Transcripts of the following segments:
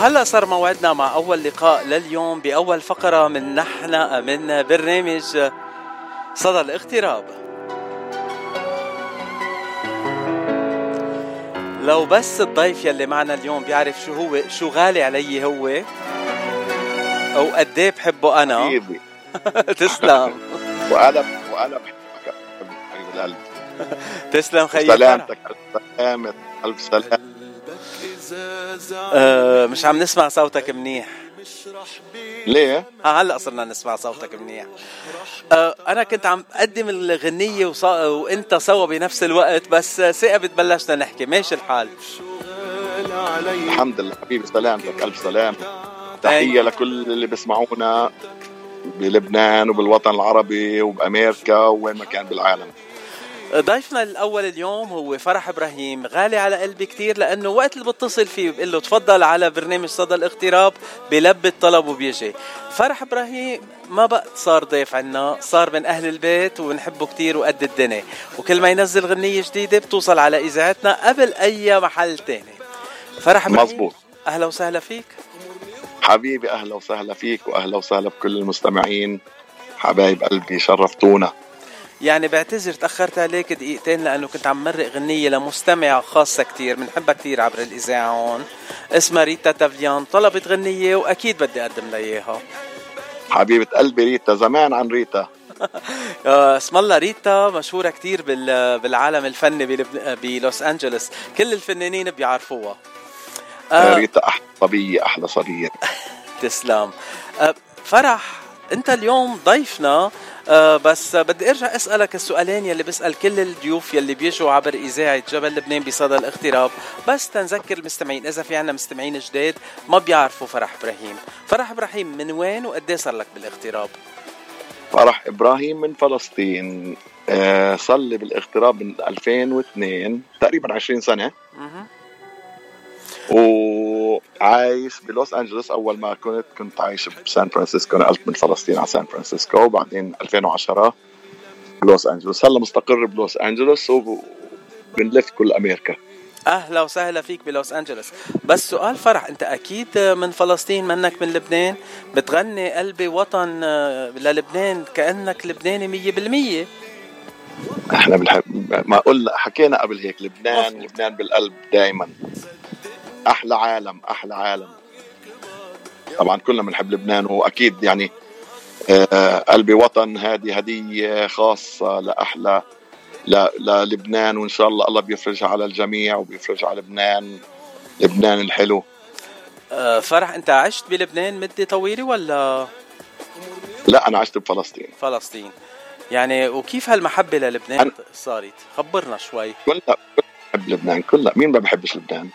وهلا صار موعدنا مع أول لقاء لليوم بأول فقرة من نحن من برنامج صدى الاغتراب. لو بس الضيف يلي معنا اليوم بيعرف شو هو شو غالي علي هو أو قد إيه بحبه أنا. تسلم. وأنا وأنا بحبك. تسلم خيي سلامتك. ألف سلامة. ألف سلامة. أه مش عم نسمع صوتك منيح. ليه؟ ها هلا صرنا نسمع صوتك منيح. أه أنا كنت عم أقدم الغنية وص... وإنت سوا بنفس الوقت بس ثقبت بلشنا نحكي. ماشي الحال. الحمد لله. حبيبي سلامتك ألف سلامة تحية لكل اللي بيسمعونا بلبنان وبالوطن العربي وبأمريكا وين ما كان بالعالم. ضيفنا الأول اليوم هو فرح إبراهيم غالي على قلبي كتير لأنه وقت اللي بتصل فيه بقول له تفضل على برنامج صدى الاغتراب بلبي الطلب وبيجي. فرح إبراهيم ما بقى صار ضيف عنا صار من أهل البيت ونحبه كتير وقد الدنيا. وكل ما ينزل غنية جديدة بتوصل على إذاعتنا قبل أي محل تاني. فرح إبراهيم مزبوط أهلا وسهلا فيك. حبيبي أهلا وسهلا فيك وأهلا وسهلا بكل المستمعين. حبايب قلبي شرفتونا. يعني بعتذر تأخرت عليك دقيقتين لأنه كنت عم مرق غنية لمستمعة خاصة كتير بنحبها كتير عبر الإذاعة هون. اسمها ريتا تافليان طلبت غنية وأكيد بدي أقدم لها إياها. حبيبة قلبي ريتا زمان عن ريتا. اسم الله ريتا مشهورة كتير بالعالم الفني بلوس أنجلوس. كل الفنانين بيعرفوها. آه. ريتا أحلى صبية أحلى صبية تسلم. آه فرح أنت اليوم ضيفنا أه بس بدي ارجع اسألك السؤالين يلي بسال كل الضيوف يلي بيجوا عبر إذاعة جبل لبنان بصدى الاغتراب. بس تنذكر المستمعين إذا في عنا مستمعين جداد ما بيعرفوا فرح إبراهيم. فرح إبراهيم من وين وقد صار لك بالاغتراب؟ فرح إبراهيم من فلسطين آه صار لي بالاغتراب من 2002 تقريبا 20 سنة. وعايش بلوس أنجلوس أول ما كنت كنت عايش بسان فرانسيسكو. نقلت من فلسطين على سان فرانسيسكو وبعدين 2010 بلوس أنجلوس. هلا مستقر بلوس أنجلوس وبنلف كل أمريكا. أهلا وسهلا فيك بلوس أنجلوس. بس سؤال فرح أنت أكيد من فلسطين منك من لبنان. بتغني قلبي وطن للبنان كأنك لبناني مية بالمية. إحنا بنحب ما قلنا حكينا قبل هيك لبنان. لبنان بالقلب دائما أحلى عالم أحلى عالم. طبعا كلنا بنحب لبنان وأكيد يعني آه قلبي وطن هذه هدية خاصة لأحلى للبنان وإن شاء الله الله بيفرجها على الجميع وبيفرجها على لبنان لبنان الحلو. آه فرح أنت عشت بلبنان مدة طويلة ولا؟ لا أنا عشت بفلسطين. فلسطين. يعني وكيف هالمحبة للبنان. صارت؟ خبرنا شوي. كلنا بحب لبنان كلنا. مين ما بحبش لبنان؟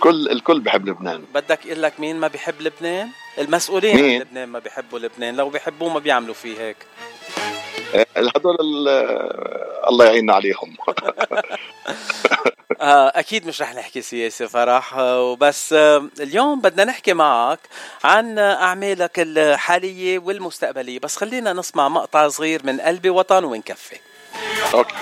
كل الكل بحب لبنان. بدك أقول لك مين ما بيحب لبنان؟ المسؤولين مين؟ لبنان ما بيحبوا لبنان. لو بيحبوه ما بيعملوا فيه هيك. هدول الله يعيننا عليهم. أكيد مش رح نحكي سياسة فرح. وبس اليوم بدنا نحكي معك عن أعمالك الحالية والمستقبلية. بس خلينا نسمع مقطع صغير من قلبي وطن ونكفي. أوكي.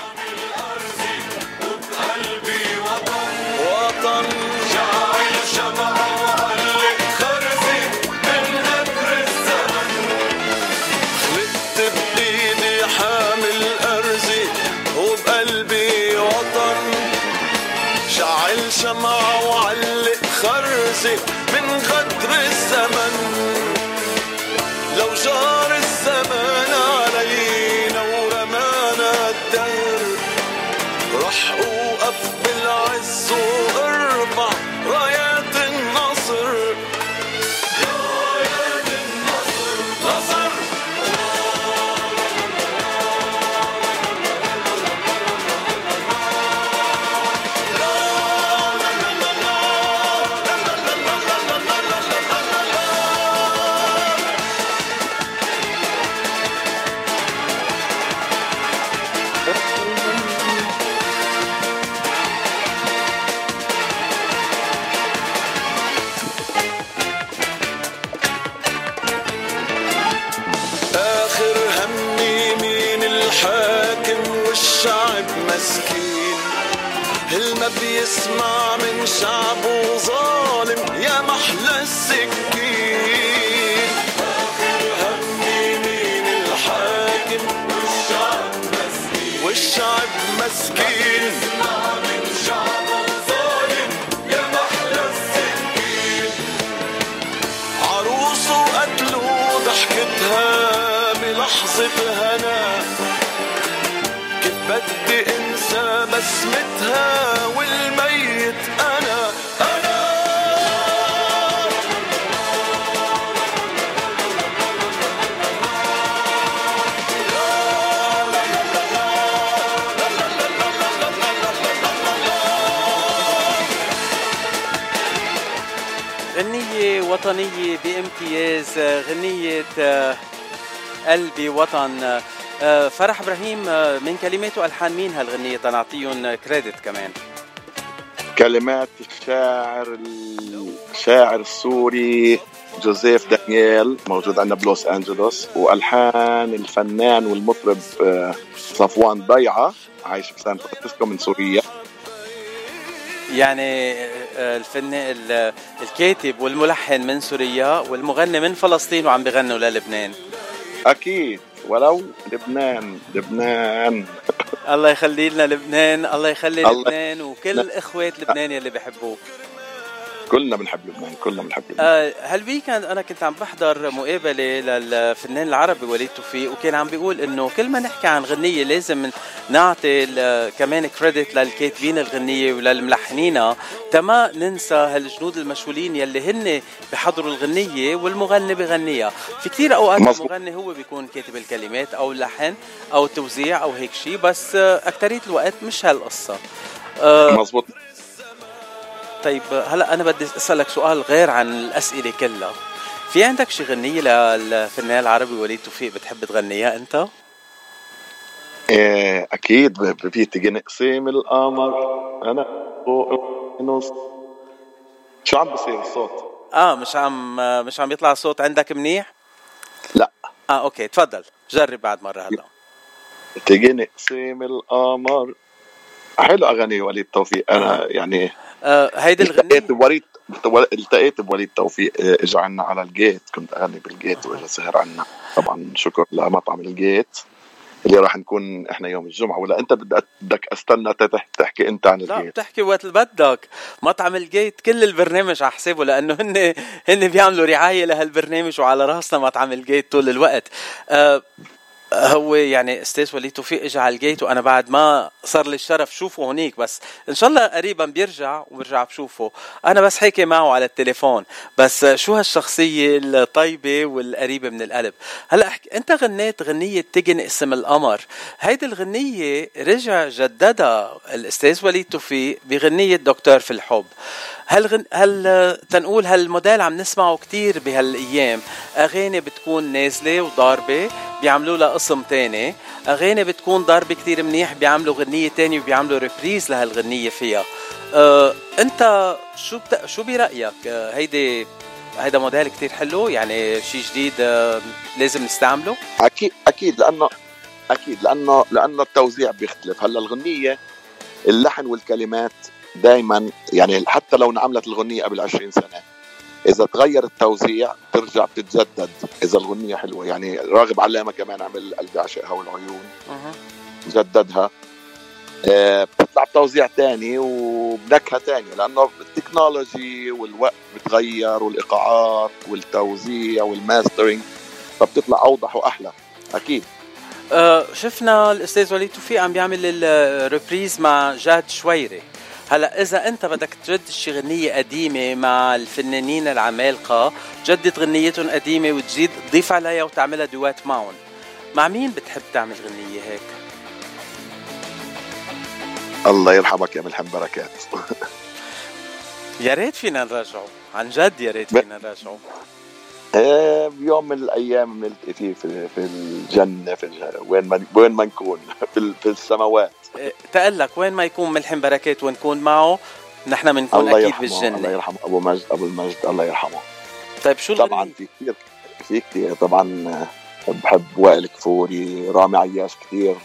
بدي انسى بسمتها والميت أنا أنا. غنية وطنية بامتياز غنية قلبي وطن. فرح إبراهيم آه، من كلمات والحان مين هالغنية؟ تنعطيهم credit كمان. كلمات الشاعر الشاعر السوري جوزيف دانييل موجود عندنا بلوس أنجلوس وألحان الفنان والمطرب آه، صفوان ضيعه عايش في سان فرانسيسكو من سوريا. يعني آه، الفن ال- الكاتب والملحن من سوريا والمغني من فلسطين وعم بغنوا للبنان. أكيد. ولو لبنان لبنان. الله يخلي لنا لبنان الله يخلي الله- لبنان وكل إخوات لبنان يلي بحبوك. كلنا بنحب لبنان كلنا بنحب لبنان. آه، هالويكند أنا كنت عم بحضر مقابلة للفنان العربي وليد توفيق وكان عم بيقول إنه كل ما نحكي عن غنية لازم نعطي كمان كريدت للكاتبين الغنية وللملحنينها تما ننسى هالجنود المشغولين يلي هن بحضروا الغنية والمغني بغنيها في كثير أوقات مظبوط. المغني هو بيكون كاتب الكلمات أو اللحن أو التوزيع أو هيك شيء بس آه، اكثريه الوقت مش هالقصة. آه، مزبوط طيب هلا أنا بدي أسألك سؤال غير عن الأسئلة كلها. في عندك شي غنية للفنان العربي وليد توفيق بتحب تغنيها أنت؟ إيه أكيد. في تيجي نقسم القمر. أنا فوق النص. شو عم بصير الصوت؟ آه مش عم مش عم يطلع صوت عندك منيح؟ لا. آه okay تفضل. جرب بعد مرة هلا. تيجي نقسم القمر. حلو أغاني وليد توفيق. أنا يعني آه هيدي التقيت الغنية بوليد التقيت بوليد توفيق إيه، اجى عنا على الجيت. كنت أغني بالجيت واجى سهر عنا. طبعا شكر لمطعم الجيت اللي راح نكون إحنا يوم الجمعة. ولا أنت بدك بدك أستنى تحكي أنت عن لا الجيت؟ بتحكي وقت بدك. مطعم الجيت كل البرنامج على حسابه لأنه هن هن بيعملوا رعاية لهالبرنامج وعلى رأسنا مطعم الجيت طول الوقت. آه هو يعني أستاذ وليد توفيق اجى على الجيت وأنا بعد ما صار لي الشرف شوفه هنيك بس إن شاء الله قريبا بيرجع وبرجع بشوفه. أنا بس حكي معه على التليفون. بس شو هالشخصية الطيبة والقريبة من القلب؟ هلأ أحكي أنت غنيت غنية تجن اسم القمر. هيدي الغنية رجع جددها الأستاذ وليد توفيق بغنية دكتور في الحب. هل غن... هل تنقول هالموديل عم نسمعه كتير بهالأيام؟ أغاني بتكون نازلة وضاربة بيعملوا لها قسم تاني. أغاني بتكون ضاربه كتير منيح بيعملوا غنية تانية وبيعملوا ريبريز لهالغنية فيها. أه أنت شو بت... شو برأيك؟ أه هيدي هيدا موديل كتير حلو يعني شيء جديد أه لازم نستعمله؟ أكيد أكيد لأنه أكيد لأنه لأنه التوزيع بيختلف. هلأ الغنية اللحن والكلمات دائما يعني حتى لو انعملت الغنية قبل 20 سنة إذا تغير التوزيع ترجع بتتجدد. إذا الغنية حلوة. يعني راغب علامه كمان عمل قلبي عاشقها والعيون أه. جددها. آه، بتطلع بتوزيع تاني وبنكهة تانية لأنه ال technology والوقت بتغير والإيقاعات والتوزيع وال mastering فبتطلع أوضح وأحلى. أكيد. أه شفنا الأستاذ وليد توفيق عم بيعمل ال reprise مع جاد شويري هلا إذا أنت بدك تجدد شي غنية قديمة مع الفنانين العمالقة جدد غنيتهم قديمة وتزيد تضيف عليها وتعملها duet معهم. مع مين بتحب تعمل غنية هيك؟ الله يرحمك يا ملحم بركات. يا ريت فينا نرجعه عن جد يا ريت فينا نرجعه بيوم من الأيام بنلتقي فيه في, في الجنة في وين ما وين ما نكون في, في السماوات. إيه، تقلك وين ما يكون ملحم بركات ونكون معه نحن بنكون الله أكيد يرحمه الله بالجنه يرحمه أبو مجد أبو المجد الله يرحمه. طيب شو طبعا؟ في كثير في كثير طبعا آه، بحب وائل كفوري رامي عياش كثير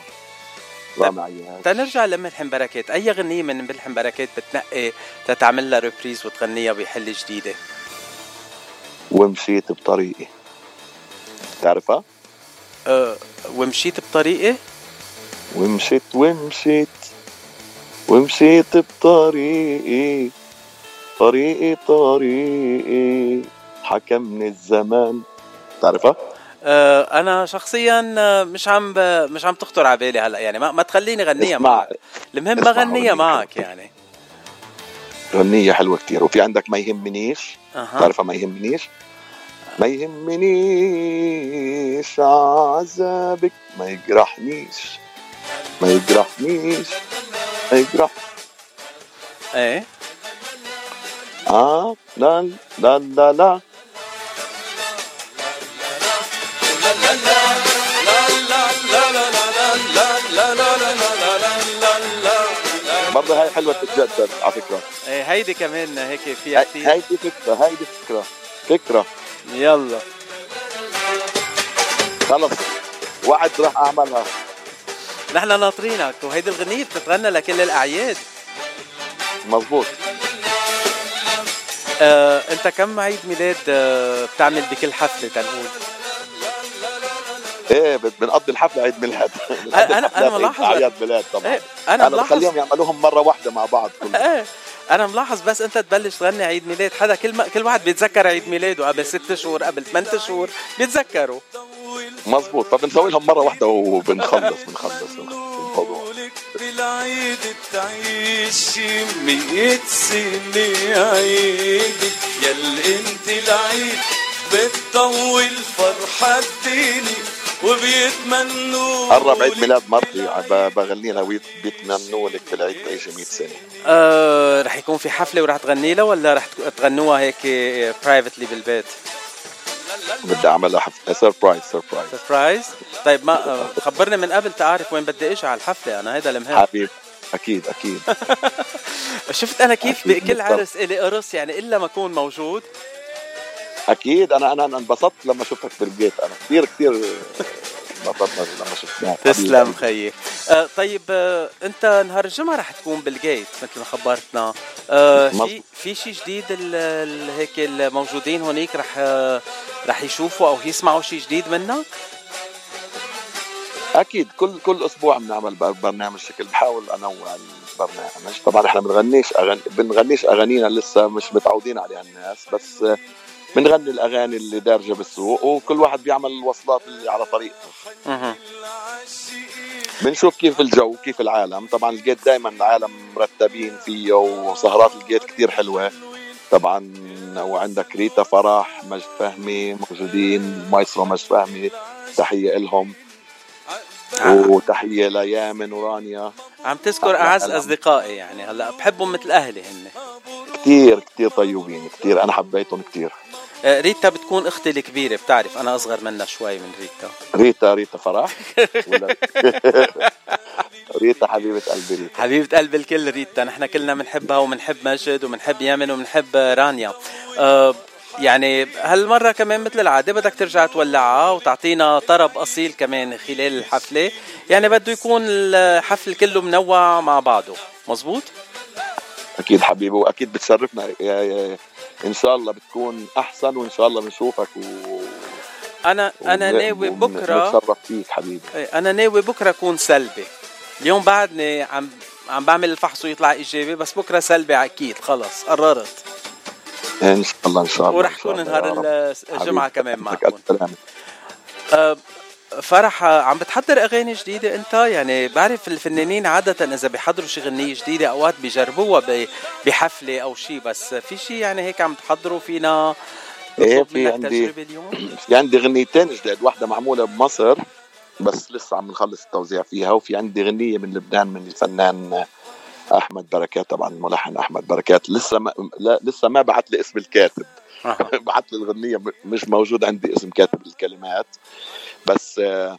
رامي عياد تنرجع لملحم بركات. أي غنية من ملحم بركات بتنقي تتعمل لها ريبريز وتغنيها بحل جديدة؟ ومشيت بطريقي. تعرفها؟ أه ومشيت بطريقي؟ ومشيت ومشيت ومشيت بطريقي طريقي طريقي. حكمني الزمان. تعرفها؟ أه أنا شخصيا آه، مش عم ب... مش عم تخطر على بالي هلأ يعني ما, ما تخليني غنيها معك. المهم بغنيها. معك يعني. غنية حلوة كتير. وفي عندك ما يهمنيش. أها. تعرفها ما يهمنيش؟ ما يهمنيش عذابك ما يجرحنيش. ما يجرحنيش. ما يجرح إيه؟ آه لا لا لا لا. برضه هاي حلوة تتجدد على فكرة. إيه هيدي كمان هيك فيها كثير هيدي فكرة هيدي فكرة. فكرة. يلا. خلص. وعد راح أعملها. نحن ناطرينك وهيدي الغنية بتتغنى لكل الأعياد. مزبوط آه، أنت كم عيد ميلاد آه، بتعمل بكل حفلة تنقول؟ إيه بنقضي الحفلة عيد ميلاد. أنا- أنا الحفلات ملاحظ- أعياد ميلاد طبعا. إيه أنا أنا ملاحظ بخليهم يعملوهم مرة واحدة مع بعض كلهم. إيه أنا ملاحظ بس أنت تبلش تغني عيد ميلاد. حدا كل ما كل واحد بيتذكر عيد ميلاده قبل ست شهور قبل ثمان شهور بيتذكروا مزبوط فبنسوي لهم مرة واحدة وبنخلص بنخلص الموضوع بالعيد تعيش مية سنة عيدك يل انت العيد بتطول قرب عيد ميلاد مرتي بغني لها بيتمنوا لك بالعيد تعيشي 100 سنة. آه رح يكون في حفلة ورح تغني لها ولا رح تغنوها هيك privately بالبيت؟ بدي أعملها حفله surprise surprise surprise طيب ما آه، خبرني من قبل تعرف وين بدي إجي على الحفلة أنا هيدا المهم. حبيب أكيد أكيد. شفت أنا كيف بكل. عرس إلي قرص يعني إلا ما أكون موجود؟ أكيد أنا أنا انبسطت لما شفتك بالبيت أنا كثير كثير انبسطنا لما شفناك تسلم خيي. آه طيب آه انت نهار الجمعة رح تكون بالجيت مثل ما خبرتنا. آه في. في شيء جديد هيك الموجودين هونيك رح آه رح يشوفوا أو يسمعوا شيء جديد منك؟ أكيد. كل كل أسبوع بنعمل بر- برنامج شكل بحاول أنوع البرنامج. طبعا إحنا بنغنيش اغاني بنغنيش أغانينا لسه مش متعودين عليها الناس بس بنغني الأغاني اللي دارجة بالسوق وكل واحد بيعمل الوصلات اللي على طريقته مهم. بنشوف كيف الجو كيف العالم. طبعا الجيت دائما العالم مرتبين فيه وسهرات الجيت كتير حلوة. طبعا وعندك ريتا فرح مجد فهمي موجودين مايسترو مجد فهمي تحية لهم وتحية ليامن ورانيا. عم تذكر أعز. أصدقائي يعني هلأ بحبهم مثل أهلي هن. كتير كتير طيبين كتير. أنا حبيتهم كتير. آه، ريتا بتكون أختي الكبيرة بتعرف أنا أصغر منها شوي من ريتا. ريتا ريتا فرح. ولا ريتا حبيبة قلبي ريتا. حبيبة قلب الكل ريتا. نحن كلنا بنحبها وبنحب مجد وبنحب يامن وبنحب رانيا. أه يعني هالمرة كمان مثل العادة بدك ترجع تولعها وتعطينا طرب أصيل كمان خلال الحفلة. يعني بده يكون الحفل كله منوع مع بعضه. مزبوط؟ أكيد حبيبي وأكيد بتشرفنا. إن شاء الله بتكون أحسن وإن شاء الله بنشوفك و أنا أنا ون- ناوي بكرة نتشرف فيك حبيبي. أنا ناوي بكرة أكون سلبي. اليوم بعدني عم عم بعمل الفحص ويطلع إيجابي بس بكرة سلبي أكيد خلص قررت. إن شاء الله إن شاء الله ورح كون نهار حبيبي، كمان معكم. أه، فرح عم بتحضر أغاني جديدة أنت؟ يعني بعرف الفنانين عادة إذا بيحضروا شي غنية جديدة أوقات بيجربوها بحفلة أو شي بس في شي يعني هيك عم تحضروا؟ فينا نطلب في عندي- في عندي غنيتين جداد واحدة معمولة بمصر بس لسه عم نخلص التوزيع فيها وفي عندي غنية من لبنان من الفنان أحمد بركات طبعا الملحن أحمد بركات. لسه ما لا لسه ما بعت لي اسم الكاتب. بعت لي الغنية م- مش موجود عندي اسم كاتب الكلمات. بس آه،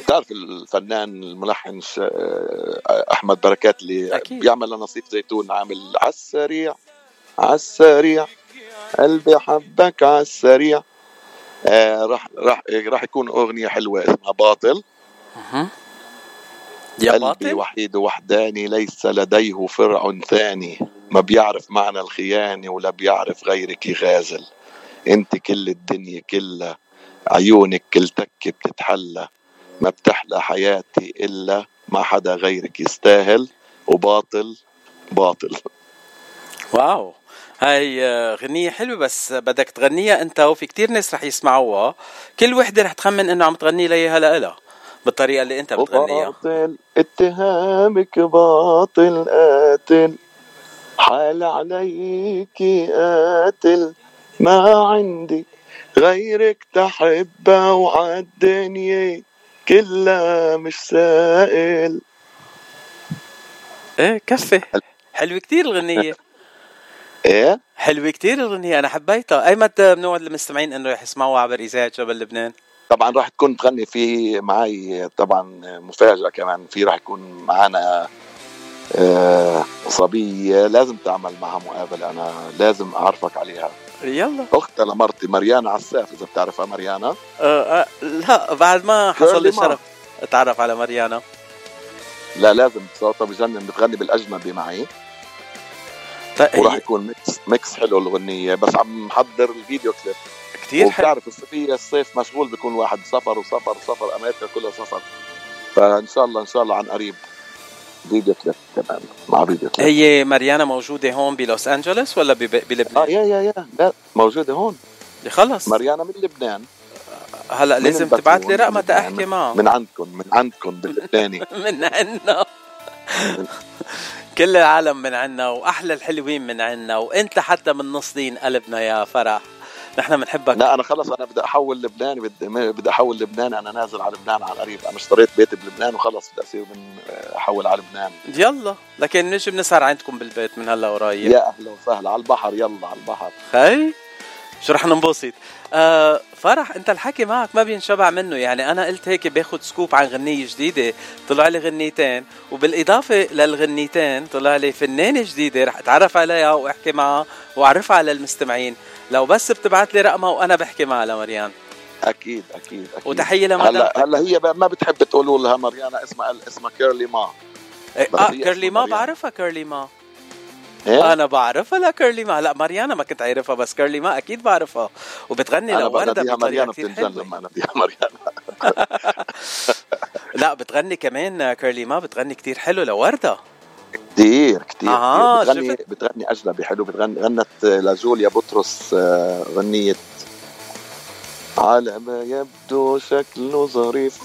بتعرف الفنان الملحن آه، أحمد بركات اللي أكيد. بيعمل لنصيف زيتون عامل عالسريع عالسريع قلبي حبك عالسريع. آه راح راح راح يكون أغنية حلوة اسمها باطل. مهم. يا قلبي باطل؟ وحيد وحداني ليس لديه فرع ثاني. ما بيعرف معنى الخيانة ولا بيعرف غيرك يغازل. أنت كل الدنيا كلها عيونك كل تكة بتتحلى ما بتحلى حياتي إلا ما حدا غيرك يستاهل وباطل باطل. واو. هاي آه، غنية حلوة بس بدك تغنيها أنت وفي كتير ناس رح يسمعوها. كل وحدة رح تخمن إنه عم تغني ليها لإلها بالطريقة اللي أنت بتغنيها. باطل اتهامك باطل قاتل. حال عليك قاتل ما عندي غيرك تحبها وعالدنيا كلها مش سائل. إيه كفي. حلوة كتير الغنية. إيه؟ حلوة كتير الغنية أنا حبيتها. أيمتى بنوعد المستمعين إنه رح يسمعوها عبر إذاعة جبل لبنان؟ طبعا راح تكون تغني في معي طبعا مفاجأة كمان. في راح يكون معنا آه، صبية. لازم تعمل معها مقابلة أنا لازم أعرفك عليها. يلا. أختها لمرتي مريانا عساف إذا بتعرفها مريانا آه آه لا بعد ما حصل لي. الشرف. أتعرف على مريانا لا لازم صوتها بجنن بتغني بالأجنبي معي. وراح طيب يكون mix mix حلو الغنية بس عم محضر ال video clip. كتير حلو. وبتعرف الصيفية الصيف مشغول بيكون واحد سفر وسفر وسفر أمريكا كلها سفر. فإن شاء الله إن شاء الله عن قريب. video clip كمان مع video clip هي مريانا موجودة هون بلوس أنجلوس ولا بب- آه بلبنان؟ yeah yeah yeah. لا موجودة هون. خلص. مريانا من لبنان. هلا لازم تبعت لي رقمها. تحكي معها من عندكم من عندكم باللبناني. من عنا. كل العالم من عنا وأحلى الحلوين من عنا وإنت حتى من نص دين قلبنا يا فرح. نحن بنحبك. لا أنا خلص أنا بدي أحول لبناني بدي بدي أحول لبنان أنا نازل على لبنان على قريب أنا اشتريت بيت بلبنان وخلص بدي أصير من أحول على لبنان. يلا. لكن نجي بنسهر عندكم بالبيت من هلا قريب يا أهلا وسهلا. على البحر يلا على البحر. خي شو رح ننبسط؟ آه فرح أنت الحكي معك ما بينشبع منه. يعني أنا قلت هيك باخد scoop عن غنية جديدة طلع لي غنيتين. وبالإضافة للغنيتين طلع لي فنانة جديدة رح أتعرف عليها وأحكي معها وأعرفها على المستمعين. لو بس بتبعت لي رقمها وأنا بحكي معها لمريان. أكيد أكيد أكيد. وتحية هلا لمدام هلا هي ما بتحب تقولوا لها مريانا اسمها اسمها كيرلي ما. إيه، آه كيرلي ما. بعرفها كيرلي ما. إيه؟ أنا بعرفها لا كيرلي ما. لا ماريانا ما كنت عارفها بس كيرلي ما أكيد بعرفها. وبتغني أنا مريانا كتير حلوة. بتنجن لما اناديها مريانا لا بتغني كمان كيرلي ما بتغني كتير حلو لوردة. كثير كثير آه، بتغني شفت. بتغني أجنبي حلو. بتغني غنت لجوليا بطرس آه، غنية على ما يبدو شكله ظريف.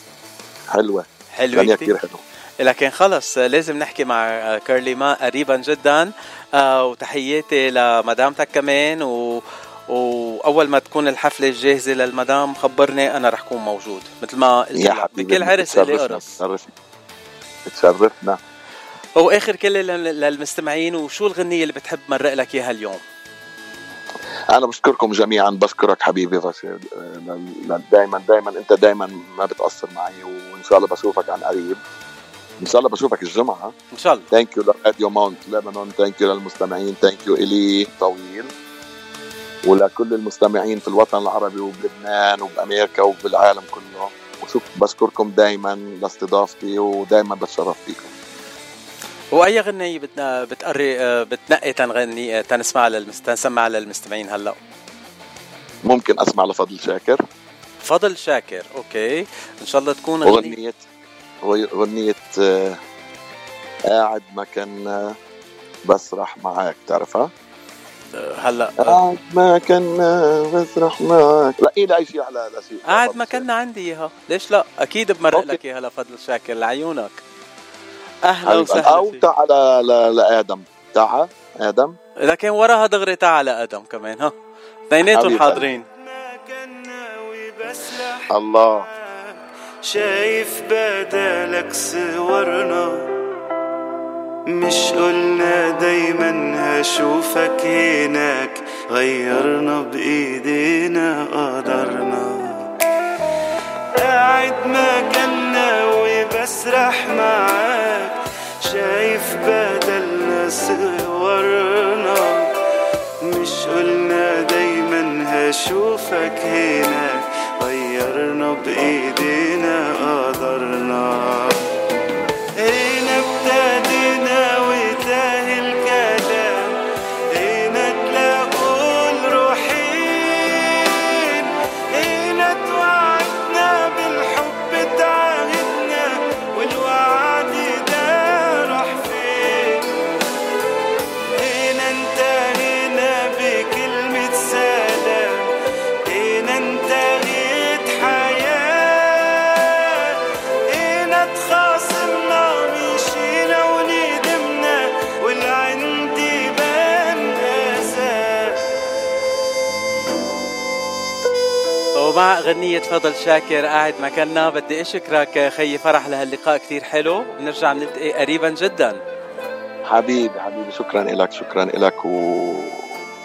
حلوة. حلوة غنية كتير كثير حلو لكن خلص لازم نحكي مع كيرلي ما قريبا جدا. آه، وتحياتي لمدامتك كمان. و وأول ما تكون الحفلة جاهزه للمدام خبرني أنا رح كون موجود مثل ما قلت بكل عرس لي بتشرفنا قرص بتشرفنا. واخر كلمة لل- للمستمعين وشو الغنية اللي بتحب مرق لك إياها اليوم؟ أنا بشكركم جميعا بشكرك حبيبي بشير دائما دائما أنت دائما ما بتقصر معي وإن شاء الله بشوفك عن قريب. إن شاء الله بشوفك الجمعة. إن شاء الله. thank you لراديو ماونت لبنان thank you للمستمعين thank you إلي طويل. ولكل المستمعين في الوطن العربي وبلبنان وبأمريكا وبالعالم كله. وشوف بشكركم دائما لاستضافتي ودائما بتشرف فيكم. وأي غنيه بتنا... بتقري آه، بتنقي تنغني آه، تنسمعها للمست... تنسمعها للمستمعين هلا. ممكن أسمع لفضل شاكر. فضل شاكر أوكي. إن شاء الله تكون غنية اغنيه آه، قاعد مكاننا بسرح معاك تعرفها؟ هلا. قاعد مكاننا بسرح معاك. لا إيه لا شيء على لا شيء. قاعد مكاننا عندي اياها ليش لا؟ أكيد بمرق. لك اياها لفضل شاكر لعيونك. أهلا. وسهلا أو تعال ل- لآدم. تعال آدم. لكن وراها دغري تعال آدم كمان ها. اثنيناتهم. حاضرين. الله. شايف بدالك صورنا. مش قلنا دايما هشوفك هناك. غيرنا بإيدينا قدرنا. قاعد مكاننا وبسرح معاك صورنا. مش قلنا دايما هشوفك هناك. غيرنا بإيدينا. قدرنا غنية فضل شاكر قاعد مكاننا. بدي أشكرك خيي فرح لهاللقاء كتير حلو. بنرجع نلتقي قريبا جدا. حبيبي حبيبي شكرا لك شكرا لك و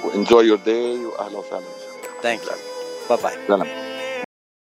و enjoy your day واهلا وسهلا. thank you bye bye